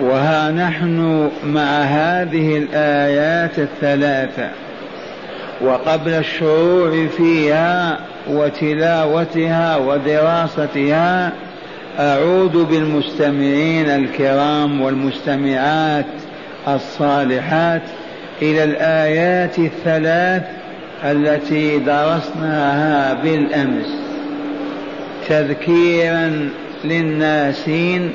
وها نحن مع هذه الآيات الثلاثة وقبل الشروع فيها وتلاوتها ودراستها أعود بالمستمعين الكرام والمستمعات الصالحات إلى الآيات الثلاث التي درسناها بالأمس. تذكيرا للناسين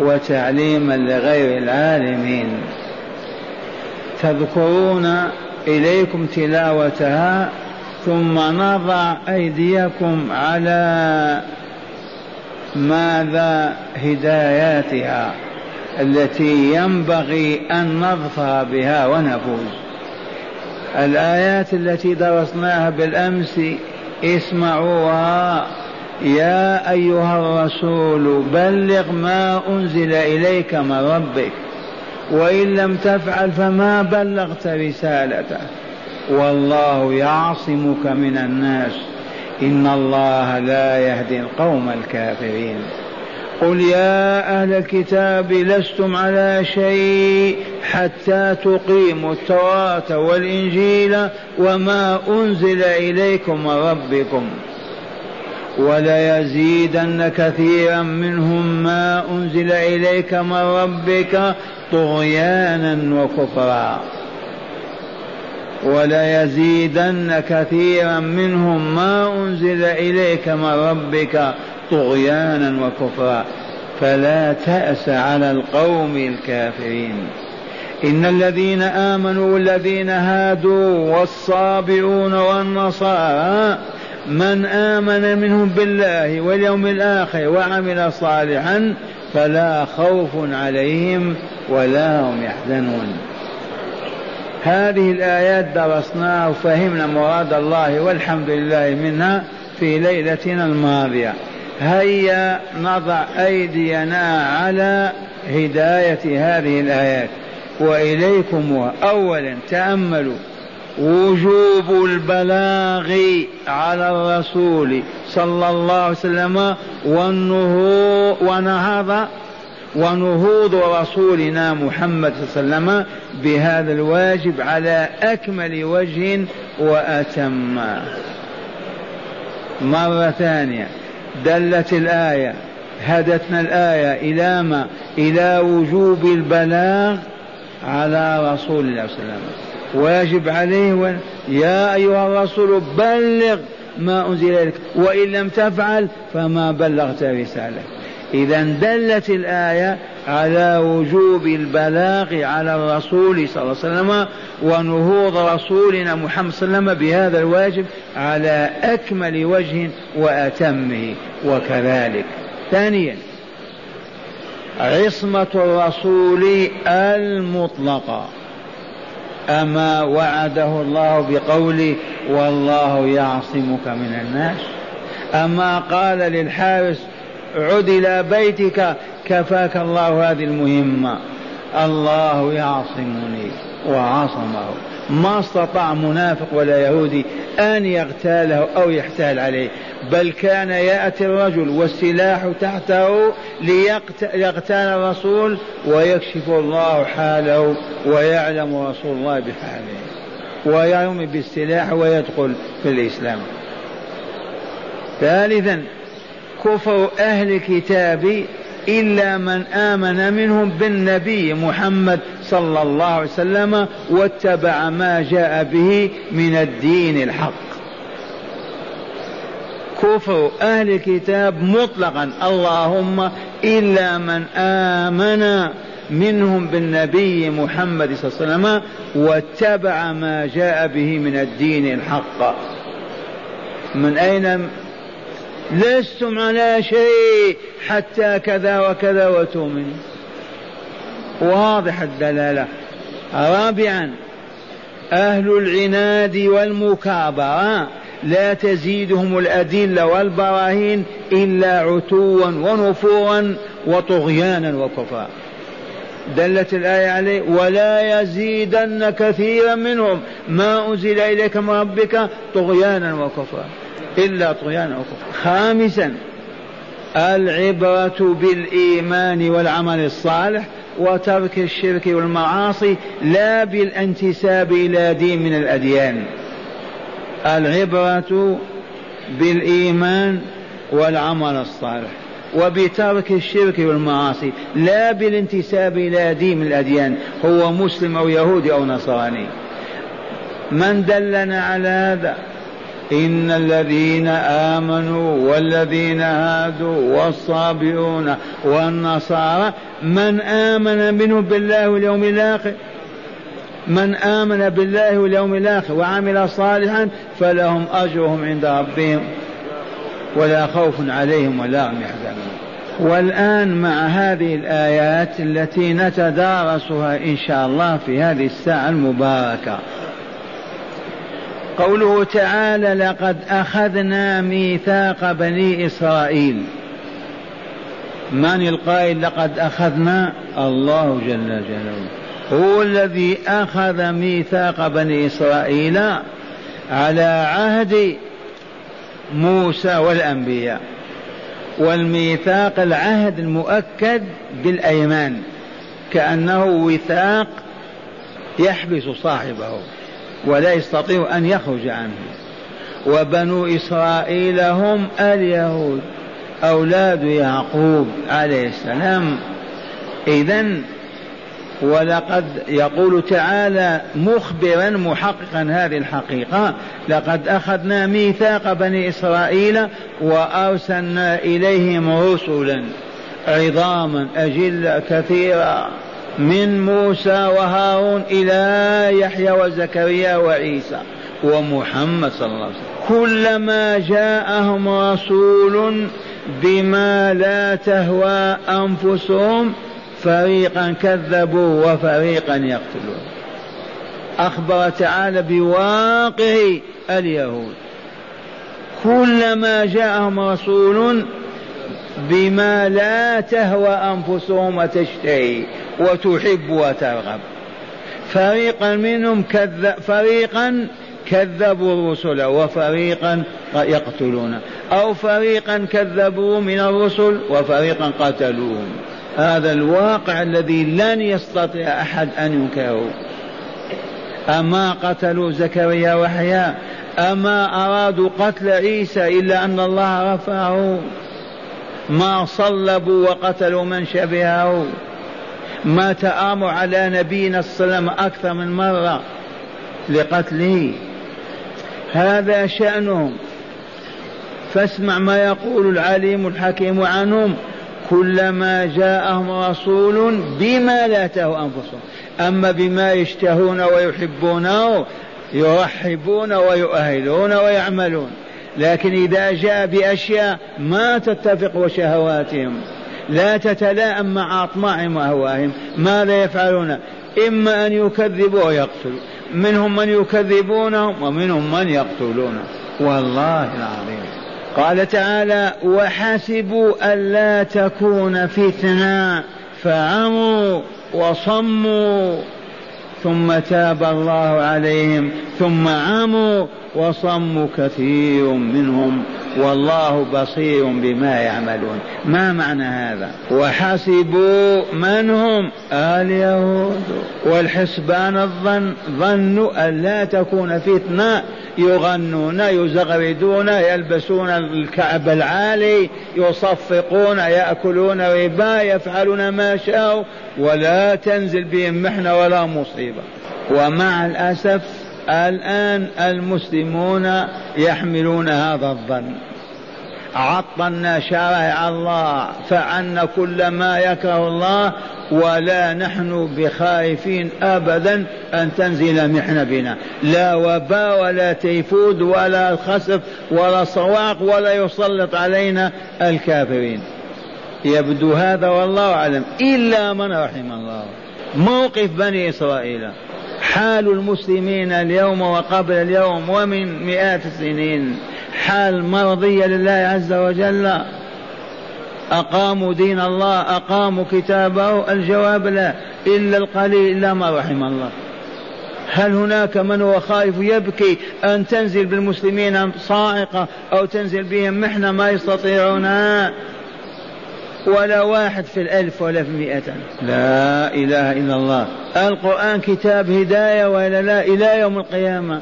وتعليما لغير العالمين. تذكرون إليكم تلاوتها ثم نضع أيديكم على ماذا هداياتها التي ينبغي أن نظفر بها ونفوز. الآيات التي درسناها بالأمس اسمعوها. يا أيها الرسول بلغ ما أنزل إليك من ربك وإن لم تفعل فما بلغت رسالته. والله يعصمك من الناس. إن الله لا يهدي القوم الكافرين. قل يا أهل الكتاب لستم على شيء حتى تقيموا التوراة والإنجيل وما أنزل إليكم من ربكم. وليزيدن كثيرا منهم ما أنزل إليك من ربك طغيانا وكفرا. وليزيدن كثيرا منهم ما أنزل إليك من ربك طغيانا وكفرا. فلا تأس على القوم الكافرين. إن الذين آمنوا والذين هادوا والصابئون والنصارى من آمن منهم بالله واليوم الآخر وعمل صالحا فلا خوف عليهم ولا هم يحزنون. هذه الآيات درسناها وفهمنا مراد الله والحمد لله منها في ليلتنا الماضية. هيا نضع أيدينا على هداية هذه الآيات. وإليكم أولا تأملوا وجوب البلاغ على الرسول صلى الله عليه وسلم ونهض ونهوض رسولنا محمد صلى الله عليه وسلم بهذا الواجب على أكمل وجه وأتم. مرة ثانية. دلت الآية هدتنا الآية إلى ما؟ إلى وجوب البلاغ على رسول الله صلى الله عليه وسلم. واجب عليه يا أيها الرسول بلغ ما أنزل إليك وإن لم تفعل فما بلغت رسالة إذا دلت الآية على وجوب البلاغ على الرسول صلى الله عليه وسلم ونهوض رسولنا محمد صلى الله عليه وسلم بهذا الواجب على أكمل وجه وأتمه وكذلك. ثانيا عصمة الرسول المطلقة. أما وعده الله بقوله والله يعصمك من الناس. أما قال للحارس عد إلى بيتك كفاك الله هذه المهمة. الله يعصمني وعصمه. ما استطاع منافق ولا يهودي أن يغتاله أو يحتال عليه بل كان يأتي الرجل والسلاح تحته ليغتال الرسول ويكشف الله حاله ويعلم رسول الله بحاله ويرمي بالسلاح ويدخل في الإسلام. ثالثا كفر أهل الكتاب إلا من آمن منهم بالنبي محمد صلى الله عليه وسلم واتبع ما جاء به من الدين الحق. كفر أهل الكتاب مطلقا. اللهم إلا من آمن منهم بالنبي محمد صلى الله عليه وسلم واتبع ما جاء به من الدين الحق. من أين لستم على شيء حتى كذا وكذا وتؤمنوا واضح الدلالة. رابعا أهل العناد والمكابرة. لا تزيدهم الأدلة والبراهين إلا عتوا ونفورا وطغيانا وكفرا. دلت الآية عليه ولا يزيدن كثيرا منهم. ما أنزل إليك من ربك طغيانا وكفرا. إلا طغيانا وكفرا خامسا العبرة بالإيمان والعمل الصالح وترك الشرك والمعاصي لا بالانتساب إلى دين من الأديان. العبرة بالإيمان والعمل الصالح وبترك الشرك والمعاصي لا بالانتساب إلى دين من الأديان هو مسلم أو يهودي أو نصراني. من دلنا على هذا؟ إن الذين آمنوا والذين هادوا والصابئون والنصارى من آمن منهم بالله واليوم الآخر من آمن بالله واليوم الآخر وعمل صالحا فلهم أجرهم عند ربهم ولا خوف عليهم ولا هم يحزنون. والآن مع هذه الآيات التي نتدارسها إن شاء الله في هذه الساعة المباركة. قوله تعالى لقد أخذنا ميثاق بني إسرائيل. من القائل لقد أخذنا؟ الله جل جلاله. هو الذي أخذ ميثاق بني إسرائيل على عهد موسى والأنبياء. والميثاق العهد المؤكد بالأيمان كأنه وثاق يحبس صاحبه. ولا يستطيع أن يخرج عنه. وبنو إسرائيل هم اليهود. أولاد يعقوب عليه السلام. إذا ولقد يقول تعالى مخبرا محققا هذه الحقيقة لقد أخذنا ميثاق بني إسرائيل وأرسلنا إليهم رسلا عظاما أجل كثيرا. من موسى وهارون إلى يحيى وزكريا وعيسى ومحمد صلى الله عليه وسلم. كلما جاءهم رسول بما لا تهوى أنفسهم فريقا كذبوا وفريقا يقتلون. أخبر تعالى بواقع اليهود. كلما جاءهم رسول بما لا تهوى أنفسهم وتشتهي. وتحب وترغب. فريقا منهم كذب فريقا كذبوا الرسل وفريقا يقتلون. أو فريقا كذبوا من الرسل وفريقا قتلوهم. هذا الواقع الذي لن يستطيع أحد أن ينكره. أما قتلوا زكريا وحيا أما أرادوا قتل عيسى إلا أن الله رفعه. ما صلبوا وقتلوا من شبهه. ما تآموا على نبينا صلى الله عليه وسلم أكثر من مرة لقتله. هذا شأنهم. فاسمع ما يقول العليم الحكيم عنهم. كلما جاءهم رسول بما لا تهوى أنفسهم. أما بما يشتهون ويحبونه يرحبون ويؤهلون ويعملون. لكن إذا جاء بأشياء ما تتفق وشهواتهم. لا تتلائم مع أطماعهم وأهواهم ماذا يفعلون؟ إما أن يكذبوا ويقتلوا. منهم من يكذبونهم ومنهم من يقتلون. والله العظيم. قال تعالى وحسبوا ألا تكون فتنة. فعموا وصموا. ثم تاب الله عليهم. ثم عموا وصموا كثير منهم. والله بصير بما يعملون. ما معنى هذا؟ وحسبوا من هم؟ اليهود والحسبان الظن ظنوا أن لا تكون فتنة. يغنون يزغردون يلبسون الكعب العالي يصفقون يأكلون ربا يفعلون ما شاءوا. ولا تنزل بهم محنة ولا مصيبة. ومع الأسف الآن المسلمون يحملون هذا الظن. عطلنا شرائع الله فعلنا كل ما يكره الله ولا نحن بخائفين ابدا أن تنزل محنه بنا لا وباء ولا تيفود ولا خسف ولا صواق ولا يسلط علينا الكافرين. يبدو هذا والله أعلم. إلا من رحم الله. موقف بني إسرائيل. حال المسلمين اليوم وقبل اليوم ومن مئات السنين. حال مرضية لله عز وجل. أقاموا دين الله أقاموا كتابه. الجواب لا إلا القليل إلا ما رحم الله. هل هناك من هو خائف يبكي أن تنزل بالمسلمين صاعقة أو تنزل بهم محنة؟ ما يستطيعونها ولا واحد في الألف ولا في المئة لا إله إلا الله. القرآن كتاب هداية وإلا لا إلى يوم القيامة.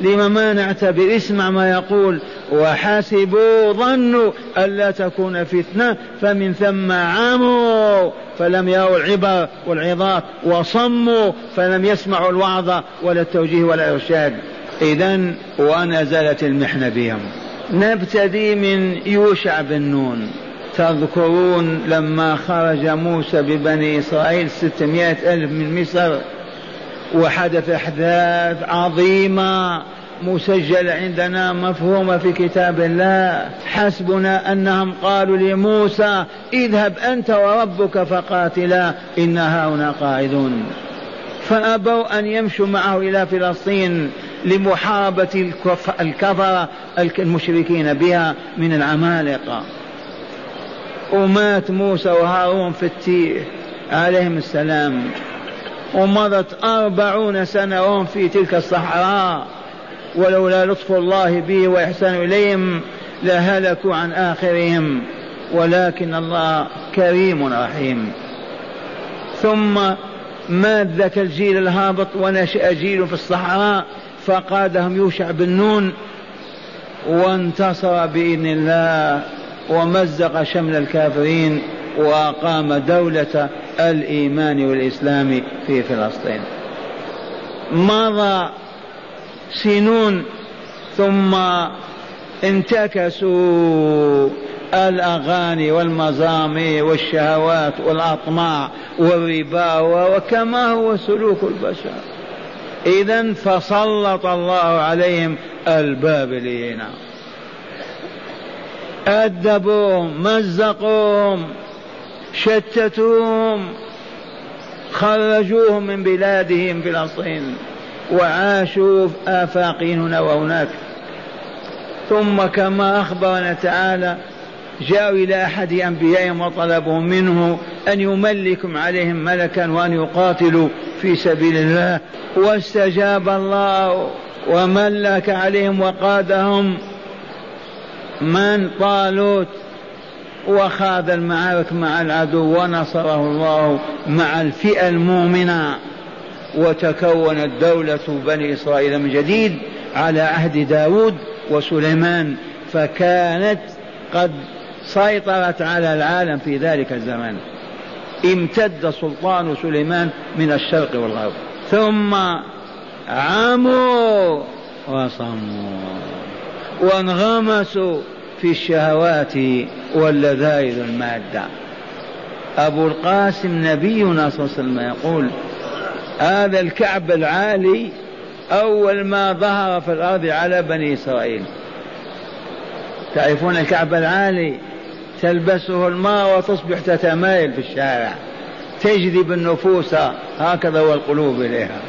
لما ما نعتبر اسمع ما يقول وحسبوا ظنوا ألا تكون فتنة فمن ثم عموا فلم يروا العبر والعظات وصموا فلم يسمعوا الوعظ ولا التوجيه ولا الإرشاد. إذا ونزلت المحنة بهم. نبتدي من يوشع بن نون. تذكرون لما خرج موسى ببني إسرائيل ستمائة ألف من مصر وحدث أحداث عظيمة مسجلة عندنا مفهومة في كتاب الله. حسبنا أنهم قالوا لموسى اذهب أنت وربك فقاتلا إنا هنا قاعدون. فأبوا أن يمشوا معه إلى فلسطين لمحاربة الكفرة المشركين بها من العمالقة. ومات موسى وهارون في التيه. عليهم السلام. ومضت أربعون سنة وهم في تلك الصحراء. ولولا لطف الله به وإحسان إليهم لهلكوا عن آخرهم. ولكن الله كريم رحيم. ثم مات ذاك الجيل الهابط ونشأ جيل في الصحراء. فقادهم يوشع بن نون وانتصر بإذن الله. ومزق شمل الكافرين وأقام دولة الإيمان والإسلام في فلسطين. مضى سنون ثم انتكسوا الأغاني والمزامير والشهوات والأطماع والربا وكما هو سلوك البشر. إذا فسلط الله عليهم البابليين. أدبوهم مزقوهم شتتوهم خرجوهم من بلادهم فلسطين وعاشوا في آفاق هنا وهناك. ثم كما أخبرنا تعالى جاءوا إلى أحد أنبيائهم وطلبوا منه أن يملكم عليهم ملكا وأن يقاتلوا في سبيل الله. واستجاب الله وملك عليهم وقادهم. من طالوت وخاض المعارك مع العدو ونصره الله مع الفئة المؤمنة وتكونت دولة بني إسرائيل من جديد على عهد داود وسليمان فكانت قد سيطرت على العالم في ذلك الزمان. امتد سلطان سليمان من الشرق والغرب. ثم عموا وصموا. وانغمسوا في الشهوات واللذائذ المادة. أبو القاسم نبينا صلى الله عليه وسلم يقول هذا الكعب العالي أول ما ظهر في الأرض على بني إسرائيل. تعرفون الكعب العالي تلبسه الماء وتصبح تتمايل في الشارع تجذب النفوس هكذا والقلوب إليها.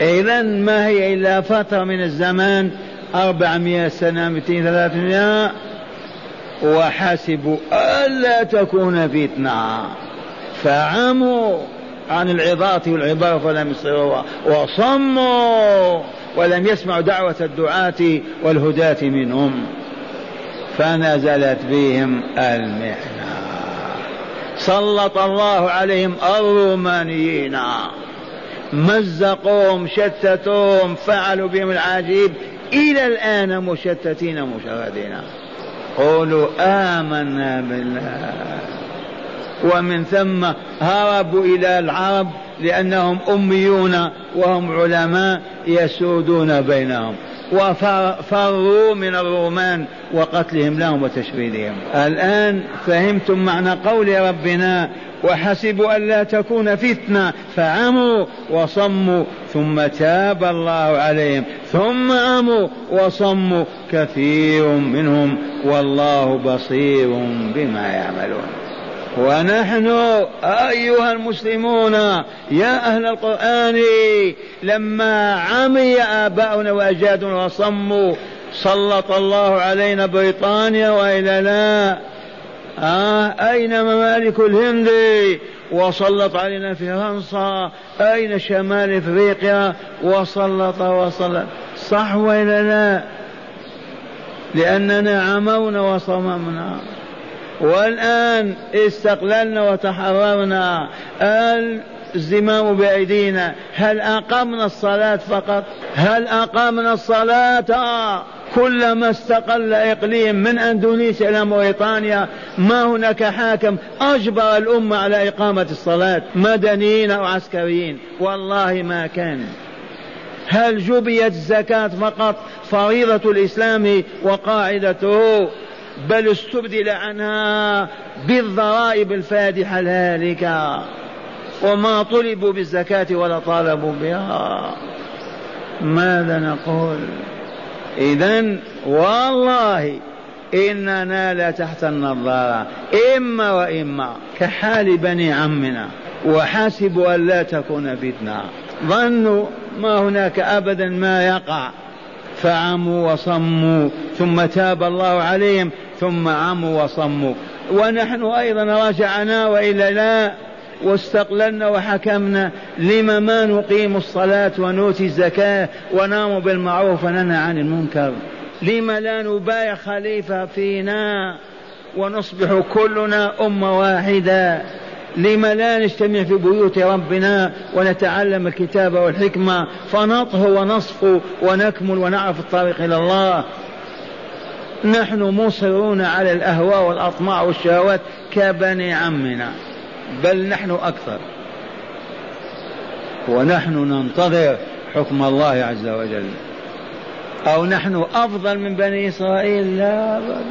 إذا ما هي إلا فترة من الزمان أربعمائة سنة مئتين ثلاثمائة وحسبوا ألا تكون فتنة. فعموا عن العظات والعبارة فلم يصروا وصموا ولم يسمعوا دعوة الدعاة والهداة منهم. فنزلت بهم المحنة. سلط الله عليهم الرومانيين. مزقوهم شتتوهم فعلوا بهم العجيب. إلى الآن مشتتين مشردين قولوا آمنا بالله. ومن ثم هربوا إلى العرب لأنهم أميون وهم علماء يسودون بينهم. وفروا من الرومان وقتلهم لهم وتشريدهم. الآن فهمتم معنى قول ربنا وحسبوا ألا تكون فتنة. فعموا وصموا ثم تاب الله عليهم. ثم عموا وصموا. كثير منهم والله بصير بما يعملون. ونحن أيها المسلمون يا أهل القرآن لما عمي آباؤنا وأجدادنا وصموا سلط الله علينا بريطانيا وإلا لا. آه أين ممالك الهند؟ وسلط علينا فرنسا. أين شمال إفريقيا؟ وسلط وسلط. صح وإلا لا؟ لأننا عمونا وصممنا. والآن استقللنا وتحررنا. الزمام بأيدينا. هل أقمنا الصلاة فقط؟ هل أقمنا الصلاة؟ كلما استقل إقليم من أندونيسيا إلى موريتانيا ما هناك حاكم أجبر الأمة على إقامة الصلاة مدنيين أو عسكريين. والله ما كان. هل جبيت الزكاة فقط فريضة الإسلام وقاعدته؟ بل استبدل عنها بالضرائب الفادحة الهالكة. وما طلبوا بالزكاة ولا طالبوا بها. ماذا نقول؟ إذا والله إننا لا تحت النظارة إما وإما كحال بني عمنا وحسبوا أن لا تكون فتنة. ظنوا ما هناك أبدا ما يقع. فعموا وصموا ثم تاب الله عليهم ثم عموا وصموا. ونحن أيضا رجعنا وإلا لا واستقللنا وحكمنا لم ما نقيم الصلاة ونؤتي الزكاة ونام بالمعروف وننهى عن المنكر. لم لا نبايع خليفة فينا ونصبح كلنا أمة واحدة. لم لا نجتمع في بيوت ربنا ونتعلم الكتاب والحكمة فنطهو ونصفو ونكمل ونعرف الطريق إلى الله. نحن مصرون على الأهواء والأطماع والشهوات كبني عمنا. بل نحن أكثر. ونحن ننتظر حكم الله عز وجل. أو نحن أفضل من بني إسرائيل؟ لا أبدا.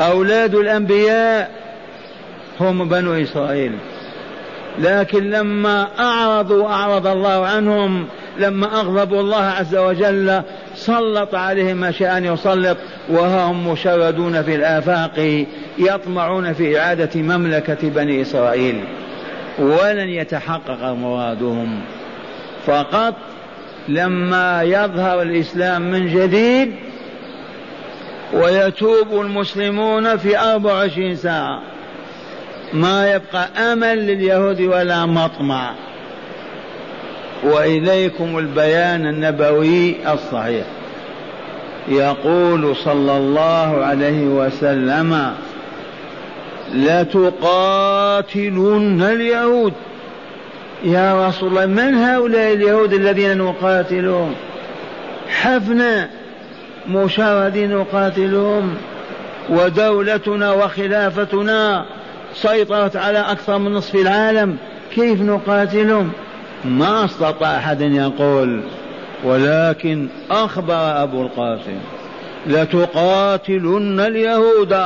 أولاد الأنبياء هم بنو إسرائيل. لكن لما أعرضوا أعرض الله عنهم لما أغضبوا الله عز وجل سلط عليهم ما شاء أن يسلط وهم مشردون في الآفاق يطمعون في إعادة مملكة بني إسرائيل. ولن يتحقق مرادهم فقط لما يظهر الإسلام من جديد ويتوب المسلمون في أربع وعشرين ساعة. ما يبقى أمل لليهود ولا مطمع. وإليكم البيان النبوي الصحيح. يقول صلى الله عليه وسلم لتقاتلن اليهود. يا رسول الله من هؤلاء اليهود الذين نقاتلهم؟ حفنا مشاردين نقاتلهم ودولتنا وخلافتنا سيطرت على أكثر من نصف العالم كيف نقاتلهم؟ ما أستطاع أحد يقول ولكن أخبر أبو القاسم لتقاتلن اليهود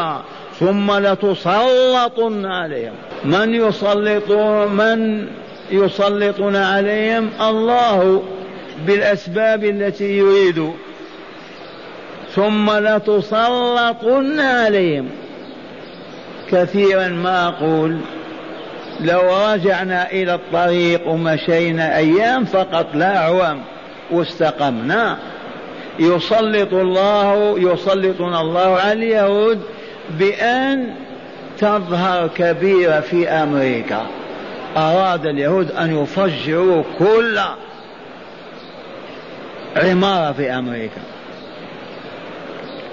ثم لتسلطن عليهم. من يسلطون من يسلطون عليهم؟ الله بالأسباب التي يريد. ثم لتسلطن عليهم. كثيرا ما أقول. لو رجعنا إلى الطريق ومشينا أيام فقط لا أعوام واستقمنا. يسلط الله يسلطنا الله على اليهود بأن تظهر كبيرة في أمريكا. أراد اليهود أن يفجروا كل عمارة في أمريكا.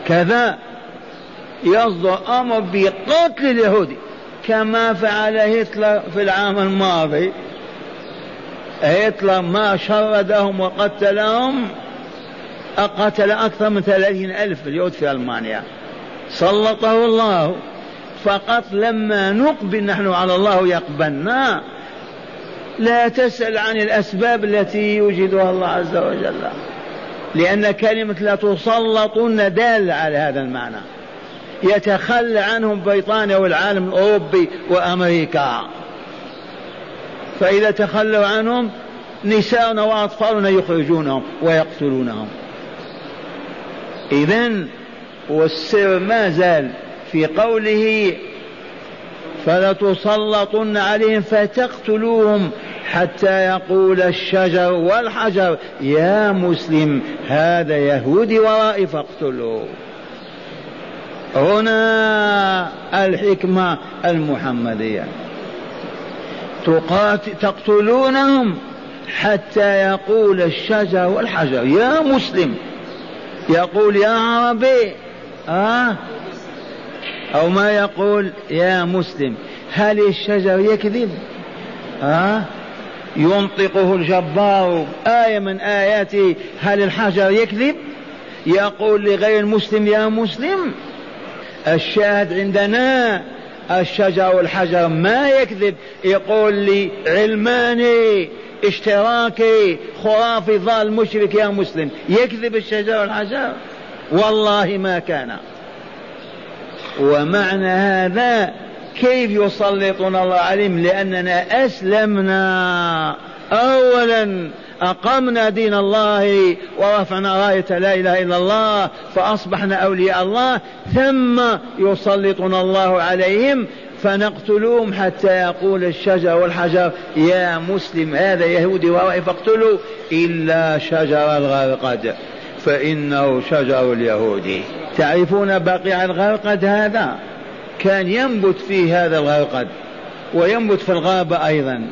كذا يصدر أمر بقتل اليهود. كما فعل هتلر في العام الماضي. هتلر ما شردهم وقتلهم قتل أكثر من ثلاثين ألف اليهود في ألمانيا. سلطه الله. فقط لما نقبل نحن على الله يقبلنا. لا تسأل عن الأسباب التي يوجدها الله عز وجل. لأن كلمة لا تسلطن دالة على هذا المعنى. يتخلى عنهم بريطانيا والعالم الأوروبي وأمريكا. فإذا تخلوا عنهم نساؤنا وأطفالنا يخرجونهم ويقتلونهم. إذا والسر ما زال في قوله فلتسلطن عليهم فتقتلوهم حتى يقول الشجر والحجر يا مسلم هذا يهودي ورائي فاقتلوه. هنا الحكمة المحمدية. تقتلونهم حتى يقول الشجر والحجر. يا مسلم يقول يا عربي آه؟ أو ما يقول يا مسلم. هل الشجر يكذب؟ ها ينطقه الجبار. آية من آياته. هل الحجر يكذب؟ يقول لغير المسلم يا مسلم. الشاهد عندنا الشجر والحجر ما يكذب يقول لي علماني اشتراكي خرافي ضال مشرك يا مسلم يكذب الشجر والحجر؟ والله ما كان. ومعنى هذا كيف يسلطنا الله عليهم؟ لأننا أسلمنا. أولا أقمنا دين الله ورفعنا راية لا إله إلا الله فأصبحنا أولياء الله ثم يسلطنا الله عليهم فنقتلوهم حتى يقول الشجر والحجر يا مسلم هذا يهودي ورائي فاقتلوا إلا شجر الغرقد. فإنه شجر اليهودي تعرفون بقيع الغرقد هذا؟ كان ينبت فيه هذا الغرقد وينبت في الغابة أيضا.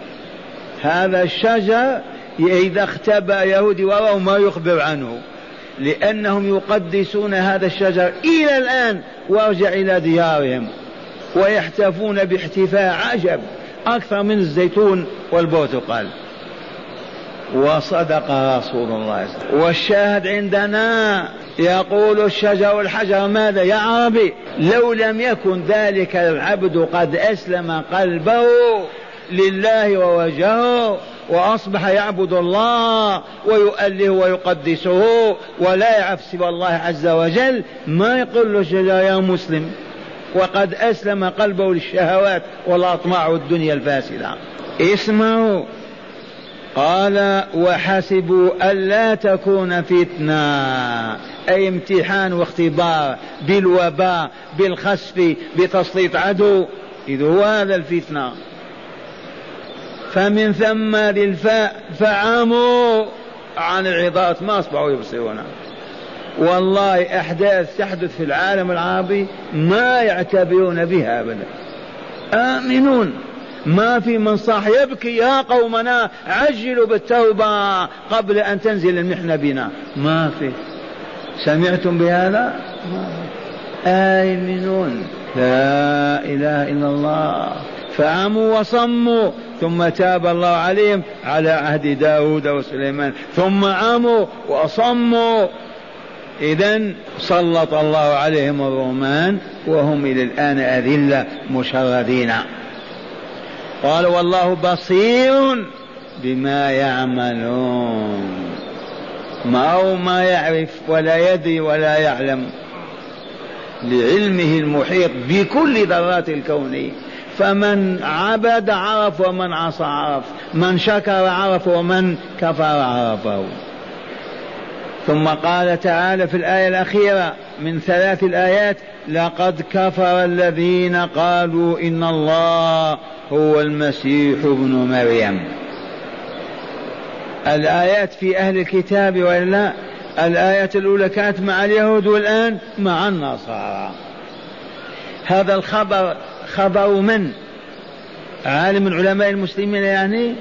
هذا الشجر إذا اختبأ يهودي وراءه ما يخبر عنه. لأنهم يقدسون هذا الشجر إلى الآن وارجع إلى ديارهم. ويحتفون باحتفاء عجب. أكثر من الزيتون والبرتقال. وصدق رسول الله. والشاهد عندنا يقول الشجر والحجر ماذا يا عربي؟ لو لم يكن ذلك العبد قد أسلم قلبه لله ووجهه. وأصبح يعبد الله ويؤله ويقدسه ولا يعرف سوى الله عز وجل. ما يقول له يا مسلم وقد أسلم قلبه للشهوات والأطماع والدنيا الفاسدة. اسمعوا. قال وحسبوا ألا تكون فتنة أي امتحان واختبار بالوباء بالخسف بتسليط عدو. إذ هو هذا الفتنة. فمن ثم للفاء فعموا. عن العظات ما أصبحوا يبصرون. والله أحداث تحدث في العالم العربي ما يعتبرون بها أبدا. آمنون. ما في من صاح يبكي يا قومنا. عجلوا بالتوبة قبل أن تنزل المحنة بنا. ما في. سمعتم بهذا؟ آمنون. لا إله إلا الله. فعموا وصموا ثم تاب الله عليهم على عهد داود وسليمان. ثم عموا وصموا. إذا سلط الله عليهم الرومان وهم إلى الآن أذلة مشردين. قال والله بصير بما يعملون. ما هو ما يعرف ولا يدري ولا يعلم. لعلمه المحيط بكل ذرات الكون. فمن عبد عرف ومن عصى عرف من شكر عرف ومن كفر عرفه. ثم قال تعالى في الآية الأخيرة من ثلاث الآيات لقد كفر الذين قالوا إن الله هو المسيح ابن مريم. الآيات في أهل الكتاب وإلا الآية الأولى كانت مع اليهود والآن مع النصارى. هذا الخبر خبر من؟ عالم من علماء المسلمين يعني؟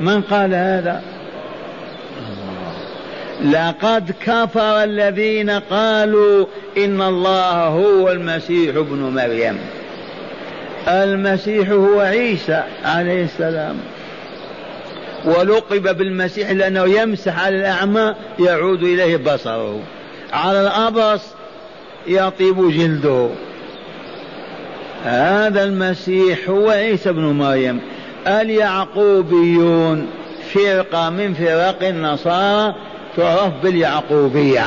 من قال هذا؟ لقد كفر الذين قالوا إن الله هو المسيح ابن مريم. المسيح هو عيسى عليه السلام. ولقب بالمسيح لأنه يمسح على الأعمى يعود إليه بصره. على الابرص يطيب جلده. هذا المسيح هو عيسى ابن مريم اليعقوبيون فرقة من فرق النصارى تعرف باليعقوبية.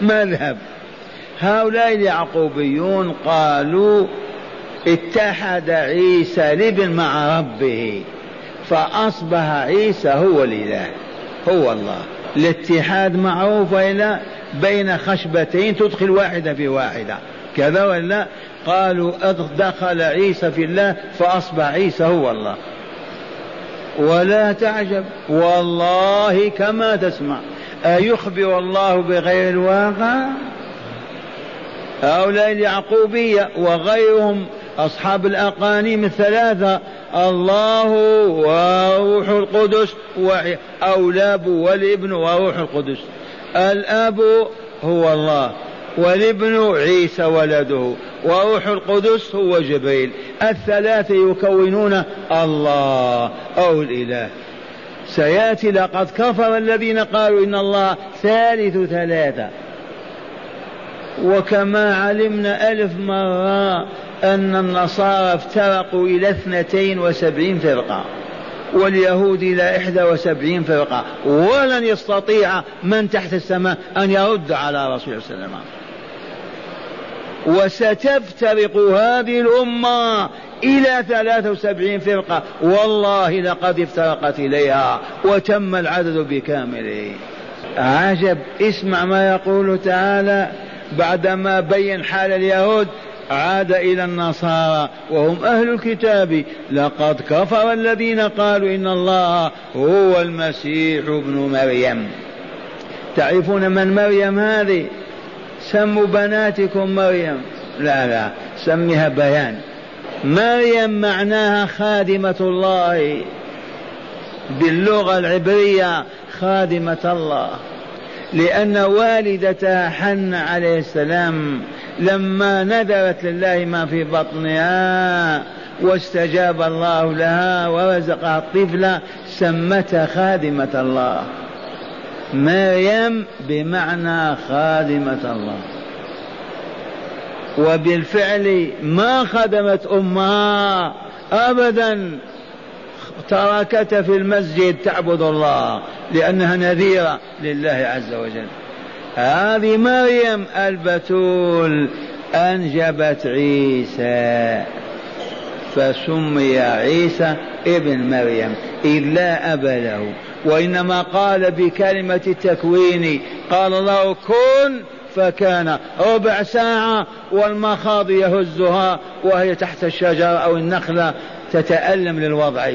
مذهب. هؤلاء اليعقوبيون قالوا اتحد عيسى الابن مع ربه فأصبح عيسى هو الإله هو الله. الاتحاد معروف وإلا بين خشبتين تدخل واحدة في واحدة كذا ولا؟ قالوا دخل عيسى في الله فأصبح عيسى هو الله. ولا تعجب. والله كما تسمع. أيخبر الله بغير الواقع؟ هؤلاء اليعقوبية وغيرهم أصحاب الأقانيم الثلاثة. الله وروح القدس أو الأب والابن وروح القدس. الأب هو الله. والابن عيسى ولده وروح القدس هو جبريل. الثلاثة يكونون الله أو الإله. سيأتي لقد كفر الذين قالوا إن الله ثالث ثلاثة. وكما علمنا ألف مرة أن النصارى افترقوا إلى اثنتين وسبعين فرقة واليهود إلى إحدى وسبعين فرقة. ولن يستطيع من تحت السماء أن يرد على رسول الله صلى الله عليه وسلم. وستفترق هذه الأمة إلى ثلاثة وسبعين فرقة. والله لقد افترقت إليها وتم العدد بكامله. عجب. اسمع ما يقول تعالى بعدما بين حال اليهود عاد إلى النصارى وهم أهل الكتاب. لقد كفر الذين قالوا إن الله هو المسيح ابن مريم. تعرفون من مريم هذه؟ سموا بناتكم مريم. لا لا سميها بيان. مريم معناها خادمة الله. باللغة العبرية خادمة الله. لأن والدتها حن عليه السلام لما نذرت لله ما في بطنها واستجاب الله لها ورزقها الطفل سمتها خادمة الله. مريم بمعنى خادمة الله. وبالفعل ما خدمت أمها ابدا. تركتها في المسجد تعبد الله لأنها نذيرة لله عز وجل. هذه مريم البتول أنجبت عيسى فسمي عيسى ابن مريم اذ لا اب له وإنما قال بكلمة التكوين قال الله كن فكان ربع ساعة والمخاض يهزها وهي تحت الشجرة أو النخلة تتألم للوضع.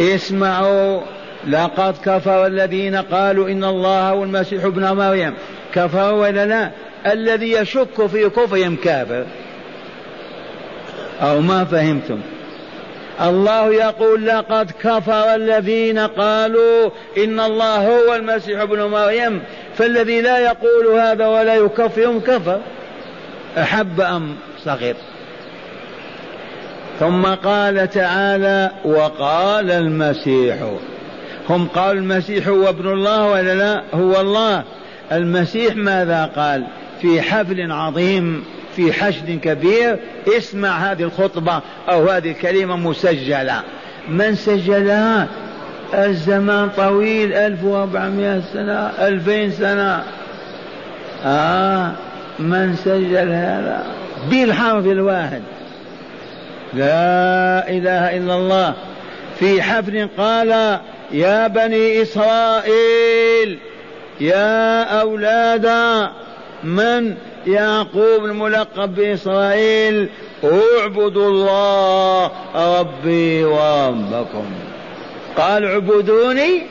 اسمعوا لقد كفر الذين قالوا إن الله هو المسيح ابن مريم. كفروا ولا لا؟ الذي يشك في كفرهم كافر. أو ما فهمتم؟ الله يقول لقد كفر الذين قالوا إن الله هو المسيح ابن مريم فالذي لا يقول هذا ولا يكفرهم كفر. أحب أم صغير؟ ثم قال تعالى وقال المسيح. هم قالوا المسيح هو ابن الله ولا لا؟ هو الله. المسيح ماذا قال؟ في حفل عظيم. في حشد كبير اسمع هذه الخطبة أو هذه الكلمة مسجلة. من سجلها الزمان طويل ألف وأربعمائة سنة ألفين سنة. آه من سجل هذا؟ بالحرف الواحد. لا إله إلا الله. في حفل قال يا بني إسرائيل يا أولاد من يعقوب الملقب بإسرائيل اعبدوا الله ربي وربكم. قال اعبدوني؟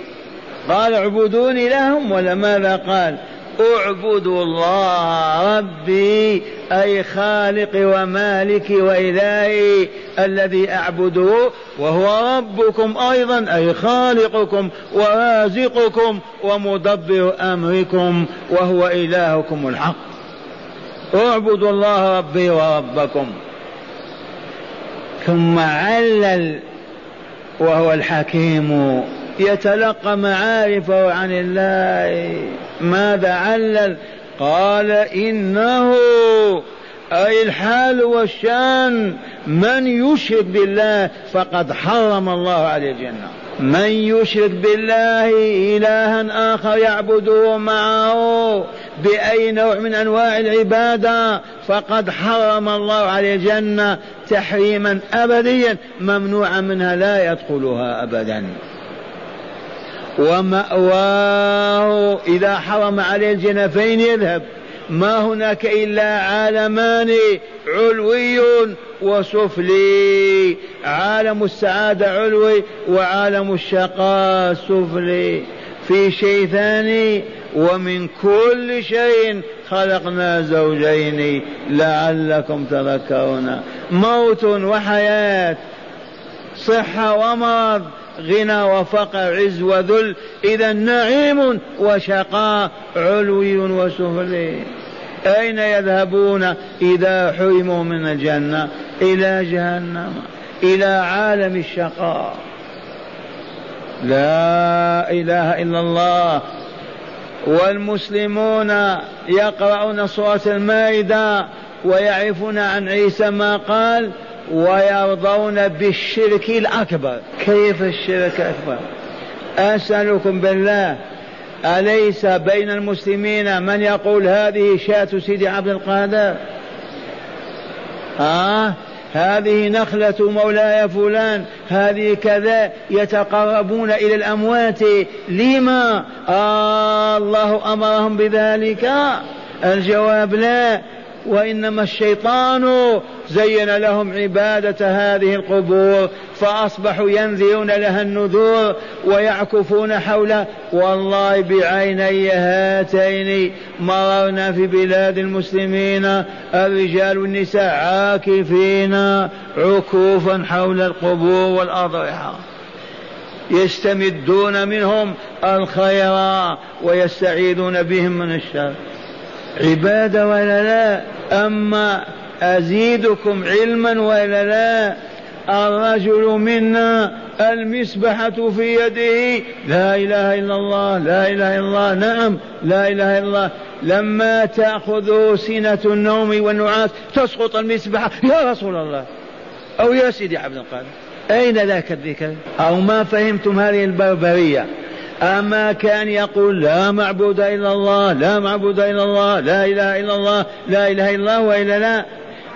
قال اعبدوني لهم. ولا ماذا قال؟ اعبدوا الله ربي أي خالقي ومالكي وإلهي الذي أعبده وهو ربكم أيضا أي خالقكم ورازقكم ومدبر أمركم وهو إلهكم الحق. اعبدوا الله ربي وربكم. ثم علل وهو الحكيم يتلقى معارفه عن الله. ماذا علل؟ قال إنه أي الحال والشأن من يشرك بالله فقد حرم الله عليه الجنة. من يشرك بالله إلها آخر يعبده معه بأي نوع من أنواع العبادة فقد حرم الله عليه الجنة تحريما ابديا ممنوعا منها لا يدخلها ابدا. ومأواه إذا حرم عليه الجنة فين يذهب. ما هناك إلا عالمان علوي وسفلي. عالم السعادة علوي وعالم الشقاء سفلي. في شيء ثاني ومن كل شيء خلقنا زوجين لعلكم تذكرون. موت وحياة صحة ومرض غنى وفقر عز وذل. إذا نعيم وشقاء علوي وسفلي. أين يذهبون إذا حرموا من الجنة؟ إلى جهنم إلى عالم الشقاء. لا إله إلا الله. والمسلمون يقرؤون سورة المائدة ويعرفون عن عيسى ما قال ويرضون بالشرك الأكبر. كيف الشرك الأكبر؟ أسألكم بالله أليس بين المسلمين من يقول هذه شاة سيدي عبد القادر؟ آه هذه نخلة مولاي فلان هذه كذا يتقربون إلى الأموات. لما؟ آه الله أمرهم بذلك. الجواب لا. وإنما الشيطان زين لهم عبادة هذه القبور فأصبحوا ينذرون لها النذور ويعكفون حولها والله بعيني هاتين مررنا في بلاد المسلمين الرجال والنساء عاكفين عكوفا حول القبور والأضرحة. يستمدون منهم الخير ويستعيذون بهم من الشر. عبادة ولا لا أما أزيدكم علما ولا لا الرجل منا المسبحة في يده لا إله إلا الله لا إله إلا الله نعم لا إله إلا الله. لما تأخذ سنة النوم والنعاس تسقط المسبحة. يا رسول الله أو يا سيدي عبد القادر أين ذاك الذكر؟ أو ما فهمتم هذه البربرية؟ أما كان يقول لا معبود إلا الله لا معبود إلا الله لا إله إلا الله لا إله إلا الله وإلا لا.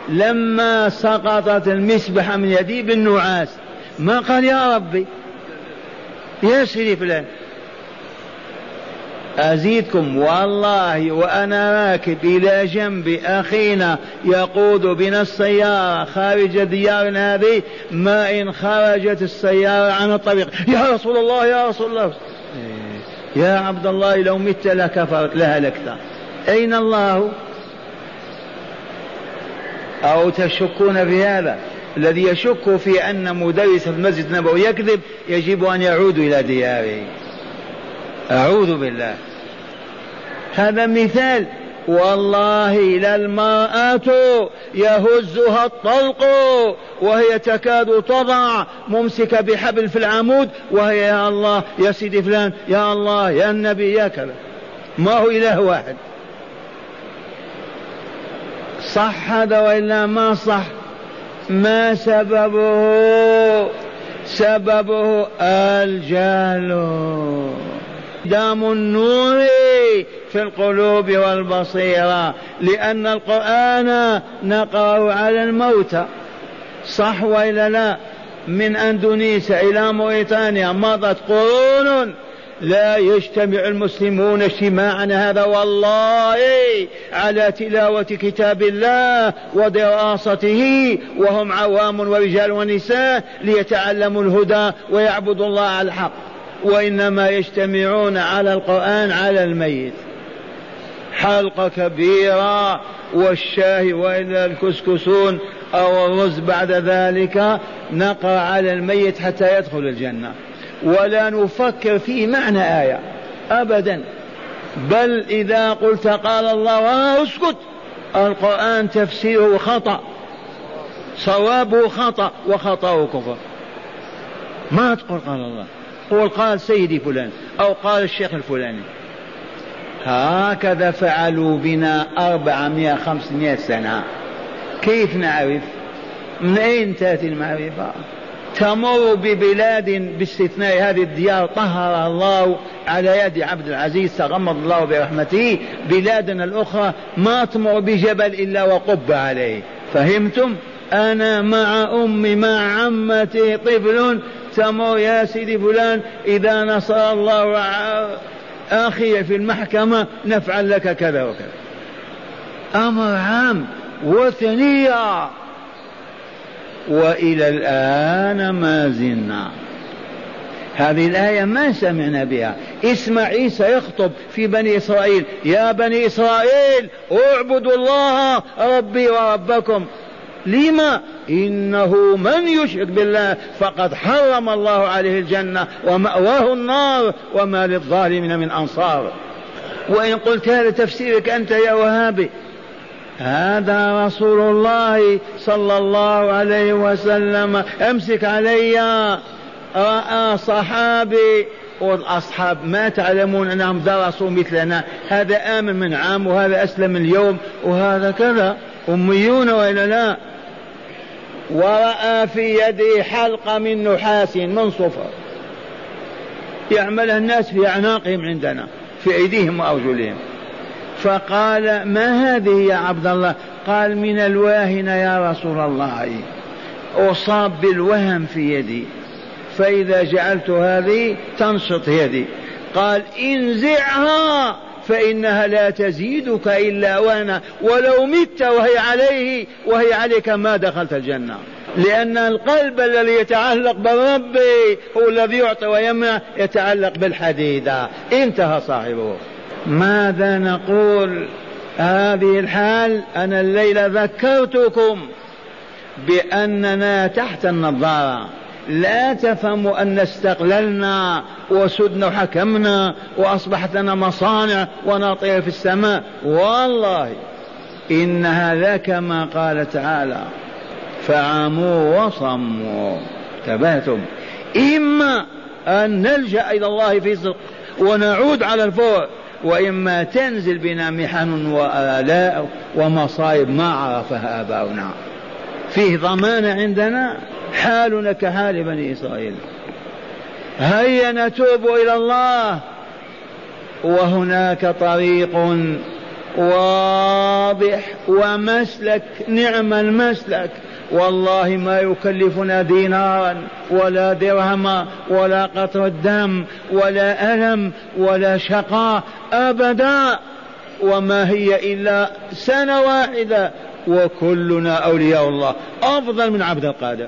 لما سقطت المسبحة من يدي بالنعاس ما قال يا ربي؟ يا سيدي فلان. أزيدكم والله وأنا راكب إلى جنب أخينا يقود بنا السيارة خارج ديارنا هذه ما إن خرجت السيارة عن الطريق. يا رسول الله يا رسول الله. يا عبد الله لو مت لكفرت لهلكت أين الله؟ أو تشكون في هذا؟ الذي يشك في أن مدرس المسجد النبوي يكذب يجب أن يعود إلى دياره. أعوذ بالله. هذا مثال والله للمرأة يهزها الطلق وهي تكاد تضع ممسكة بحبل في العمود وهي يا الله يا سيدي فلان يا الله يا النبي يا كذا. ما هو إله واحد. صح هذا وإلا ما صح؟ ما سببه؟ سببه الجهل. دام النور في القلوب والبصيرة لأن القرآن نقرأ على الموتى صح وإلا لا؟ من أندونيسيا إلى موريتانيا مضت قرون لا يجتمع المسلمون اجتماعا. هذا والله على تلاوة كتاب الله ودراسته وهم عوام ورجال ونساء ليتعلموا الهدى ويعبدوا الله على الحق. وإنما يجتمعون على القرآن على الميت. حلقة كبيرة والشاي وإلا الكسكسون أو الرز بعد ذلك نقرأ على الميت حتى يدخل الجنة. ولا نفكر في معنى آية أبدا. بل إذا قلت قال الله أسكت القرآن تفسيره خطأ صوابه خطأ وخطأه كفر. ما تقول قال الله؟ قول قال سيدي فلان أو قال الشيخ الفلاني. هكذا فعلوا بنا أربعمائة خمسمائة سنة. كيف نعرف؟ من أين تأتي المعرفة؟ تمر ببلاد باستثناء هذه الديار طهرها الله على يد عبد العزيز تغمض الله برحمته. بلادنا الأخرى ما تمر بجبل إلا وقب عليه. فهمتم؟ أنا مع أمي مع عمتي طفل تمر يا سيدي فلان إذا نصر الله أخي في المحكمة نفعل لك كذا وكذا. أمر عام وثنية وإلى الآن ما زلنا. هذه الآية ما سمعنا بها. اسمع عيسى يخطب في بني إسرائيل. يا بني إسرائيل اعبدوا الله ربي وربكم. لما إنه من يشرك بالله فقد حرم الله عليه الجنة ومأواه النار وما للظالمين من أنصار. وإن قلت هذا تفسيرك أنت يا وهابي هذا رسول الله صلى الله عليه وسلم أمسك علي رأى صحابي والاصحاب ما تعلمون أنهم درسوا مثلنا هذا آمن من عام وهذا أسلم اليوم وهذا كذا أميون وإلا لا. ورأى في يده حلقة من نحاس من صفر يعملها الناس في أعناقهم عندنا في أيديهم وأرجلهم. فقال ما هذه يا عبد الله؟ قال من الواهن يا رسول الله. أصاب بالوهم في يدي فإذا جعلت هذه تنشط يدي. قال انزعها. فإنها لا تزيدك إلا وأنا. ولو مت وهي عليه وهي عليك ما دخلت الجنة. لأن القلب الذي يتعلق بالرب هو الذي يعطي ويمنع يتعلق بالحديدة انتهى صاحبه. ماذا نقول؟ هذه الحال أنا الليلة ذكرتكم بأننا تحت النظارة. لا تفهموا أن استقللنا وسدنا وحكمنا وأصبحت لنا مصانع ونطير في السماء. والله إن هذا كما قال تعالى فعموا وصموا. تبهتم إما أن نلجأ إلى الله في صدق ونعود على الفور وإما تنزل بنا محن وآلاء ومصائب ما عرفها آباؤنا. فيه ضمان عندنا حالنا كحال بني إسرائيل. هيا نتوب إلى الله. وهناك طريق واضح ومسلك نعم المسلك. والله ما يكلفنا دينارا ولا درهما ولا قطر الدم ولا ألم ولا شقاء أبدا. وما هي إلا سنة واحدة وكلنا أولياء الله. أفضل من عبد القادر.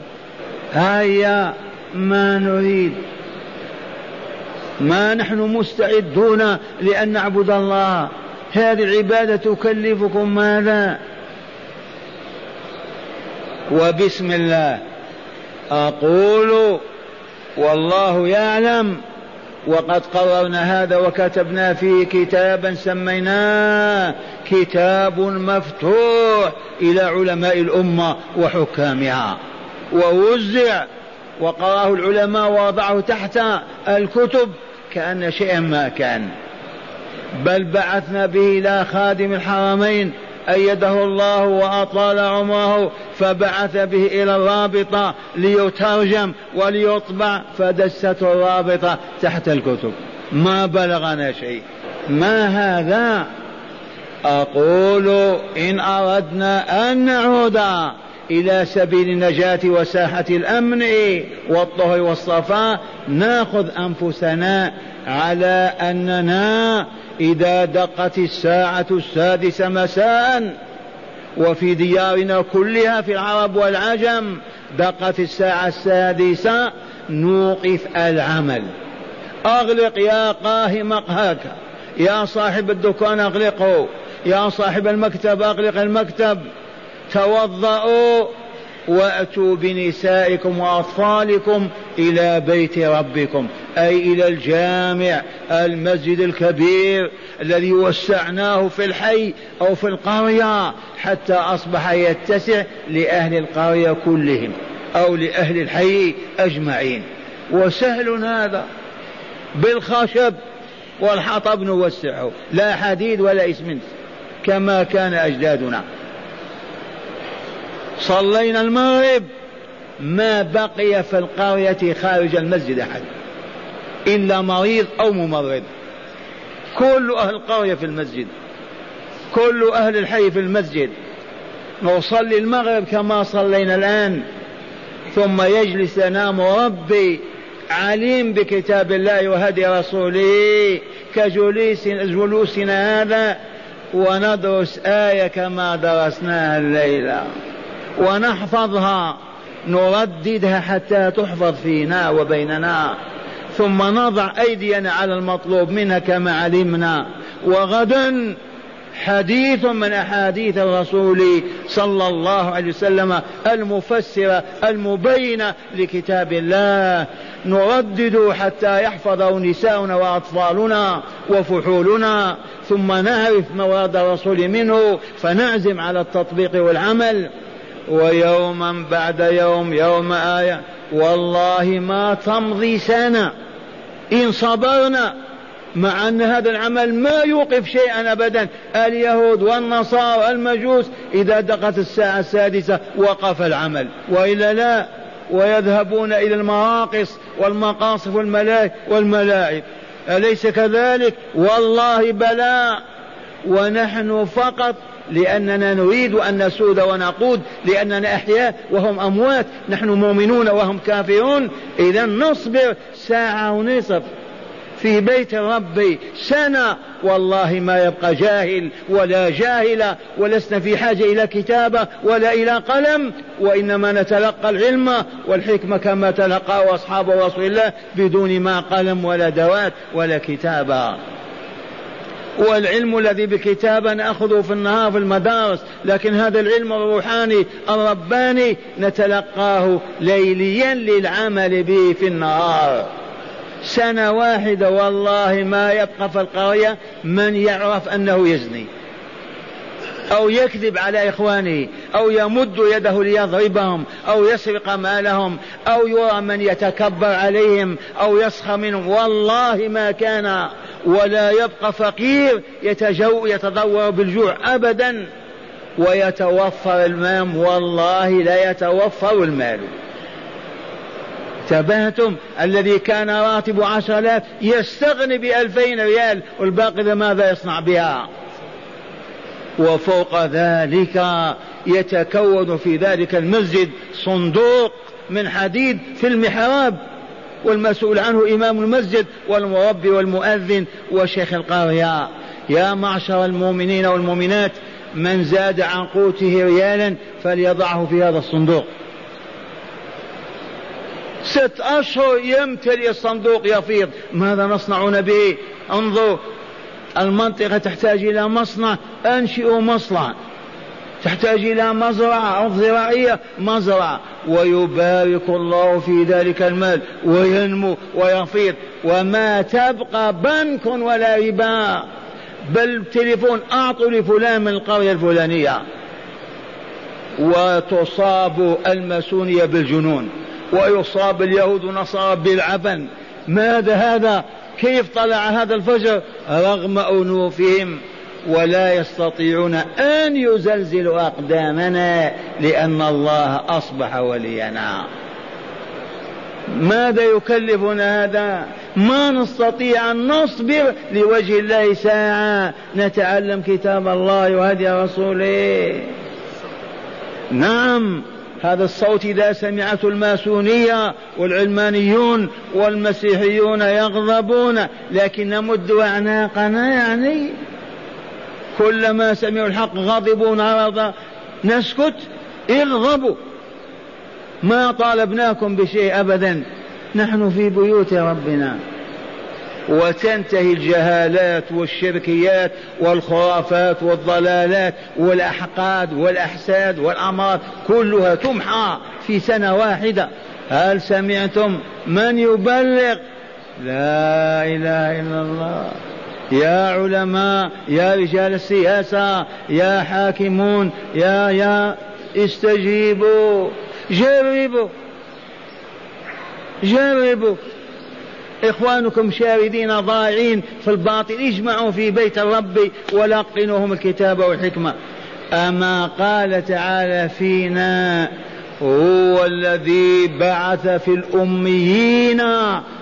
هيا ما نريد. ما نحن مستعدون لأن نعبد الله. هذه العبادة تكلفكم ماذا؟ وبسم الله. أقول والله يعلم وقد قررنا هذا وكتبنا فيه كتابا سميناه كتاب مفتوح إلى علماء الأمة وحكامها. ووزع وقرأه العلماء ووضعه تحت الكتب كأن شيئا ما كان. بل بعثنا به إلى خادم الحرمين أيده الله وأطال عمره فبعث به إلى الرابطة ليترجم وليطبع فدست الرابطة تحت الكتب. ما بلغنا شيء. ما هذا؟ أقول إن أردنا أن نعود إلى سبيل النجاة وساحة الأمن والطهر والصفاء نأخذ أنفسنا على أننا إذا دقت الساعة السادسة مساء وفي ديارنا كلها في العرب والعجم دقت الساعة السادسة نوقف العمل. أغلق يا قاهي مقهاك يا صاحب الدكان أغلقه يا صاحب المكتب أغلق المكتب. توضأوا وأتوا بنسائكم وأطفالكم إلى بيت ربكم أي إلى الجامع المسجد الكبير الذي وسعناه في الحي أو في القرية حتى أصبح يتسع لأهل القرية كلهم أو لأهل الحي أجمعين. وسهل هذا بالخشب والحطب نوسعه لا حديد ولا إسمنت كما كان أجدادنا. صلينا المغرب ما بقي في القرية خارج المسجد أحد إلا مريض أو ممرض. كل أهل القرية في المسجد كل أهل الحي في المسجد. نصلي المغرب كما صلينا الآن ثم يجلس ينام ربي عليم بكتاب الله وهدي رسوله كجلوس جلوسنا هذا وندرس آية كما درسناها الليلة. ونحفظها نرددها حتى تحفظ فينا وبيننا. ثم نضع أيدينا على المطلوب منها كما علمنا. وغدا حديث من أحاديث الرسول صلى الله عليه وسلم المفسرة المبينة لكتاب الله. نردد حتى يحفظه نساؤنا وأطفالنا وفحولنا. ثم نعرف مراد الرسول منه فنعزم على التطبيق والعمل. ويوما بعد يوم يوم آية. والله ما تمضي سنة إن صبرنا مع أن هذا العمل ما يوقف شيئا أبدا. اليهود والنصارى والمجوس إذا دقت الساعة السادسة وقف العمل. وإلا لا ويذهبون إلى المراقص والمقاصف والملاهي والملاعب أليس كذلك؟ والله بلى. ونحن فقط لأننا نريد أن نسود ونقود لأننا أحياء وهم أموات نحن مؤمنون وهم كافرون. إذا نصبر ساعة ونصف في بيت ربي سنة. والله ما يبقى جاهل ولا جاهلة ولسنا في حاجة إلى كتابة ولا إلى قلم وإنما نتلقى العلم والحكمة كما تلقاه أصحاب رسول الله بدون ما قلم ولا دوات ولا كتابة. والعلم الذي بالكتابة نأخذه في النهار في المدارس لكن هذا العلم الروحاني الرباني نتلقاه ليليا للعمل به في النهار. سنة واحدة والله ما يبقى في القرية من يعرف أنه يزني أو يكذب على إخوانه أو يمد يده ليضربهم أو يسرق مالهم أو يرى من يتكبر عليهم أو يسخر منهم. والله ما كان ولا يبقى فقير يتجو يتضور بالجوع أبدا. ويتوفر المال والله لا يتوفر المال. انتبهتم؟ الذي كان راتب عشر آلاف يستغني بألفين ريال والباقي ماذا يصنع بها؟ وفوق ذلك يتكون في ذلك المسجد صندوق من حديد في المحراب. والمسؤول عنه إمام المسجد والمربي والمؤذن وشيخ القرية يا معشر المؤمنين والمؤمنات من زاد عن قوته ريالا فليضعه في هذا الصندوق. ست أشهر يمتلئ الصندوق يفيض. ماذا نصنعون به؟ انظر المنطقة تحتاج إلى مصنع. أنشئوا مصنع. تحتاج إلى مزرعة أو زراعية مزرعة. ويبارك الله في ذلك المال وينمو ويفيض. وما تبقى بنك ولا ربا. بل تليفون أعطوا لفلان من القرية الفلانية. وتصاب الماسونية بالجنون. ويصاب اليهود والنصارى بالعفن. ماذا هذا؟ كيف طلع هذا الفجر؟ رغم أنوفهم. ولا يستطيعون أن يزلزلوا أقدامنا لأن الله أصبح ولينا. ماذا يكلفنا هذا؟ ما نستطيع أن نصبر لوجه الله ساعة. نتعلم كتاب الله وهدي رسوله. نعم هذا الصوت إذا سمعته الماسونية والعلمانيون والمسيحيون يغضبون لكن نمد أعناقنا يعني. كلما سمعوا الحق غضبوا نرضى. نسكت؟ اغضبوا. ما طالبناكم بشيء أبدا. نحن في بيوت ربنا. وتنتهي الجهالات والشركيات والخرافات والضلالات والأحقاد والأحساد والأمراض كلها تمحى في سنة واحدة. هل سمعتم من يبلغ؟ لا إله إلا الله. يا علماء يا رجال السياسة يا حاكمون يا يا استجيبوا جربوا جربوا. إخوانكم شاردين ضائعين في الباطل اجمعوا في بيت الرب ولقنوهم الكتاب والحكمة. أما قال تعالى فينا هو الذي بعث في الأميين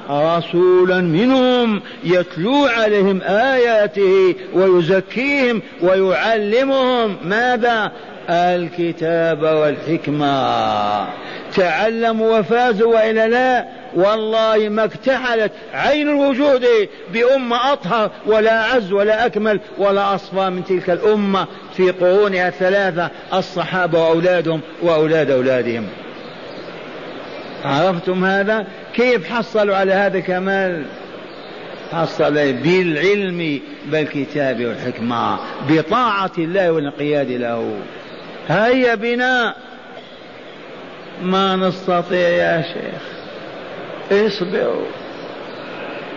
رسولا منهم يتلو عليهم آياته ويزكيهم ويعلمهم ماذا؟ الكتاب والحكمة. تعلموا وفازوا وإلا لا؟ والله ما اكتحلت عين الوجود بأمة أطهر ولا أعز ولا أكمل ولا أصفى من تلك الأمة في قرونها الثلاثة الصحابة وأولادهم وأولاد أولادهم. عرفتم هذا؟ كيف حصلوا على هذا الكمال حصل بالعلم بالكتاب والحكمة بطاعة الله والانقياد له. هيا بنا؟ ما نستطيع يا شيخ. اصبروا.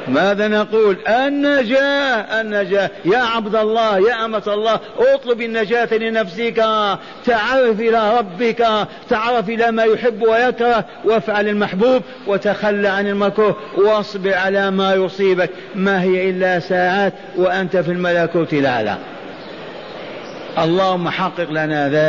ماذا نقول؟ النجاة النجاة. يا عبد الله يا أمة الله اطلب النجاة لنفسك. تعرف إلى ربك. تعرف إلى ما يحب ويكره. وافعل المحبوب وتخلى عن المكروه. واصبر على ما يصيبك. ما هي إلا ساعات وأنت في الملكوت الأعلى. اللهم حقق لنا ذلك.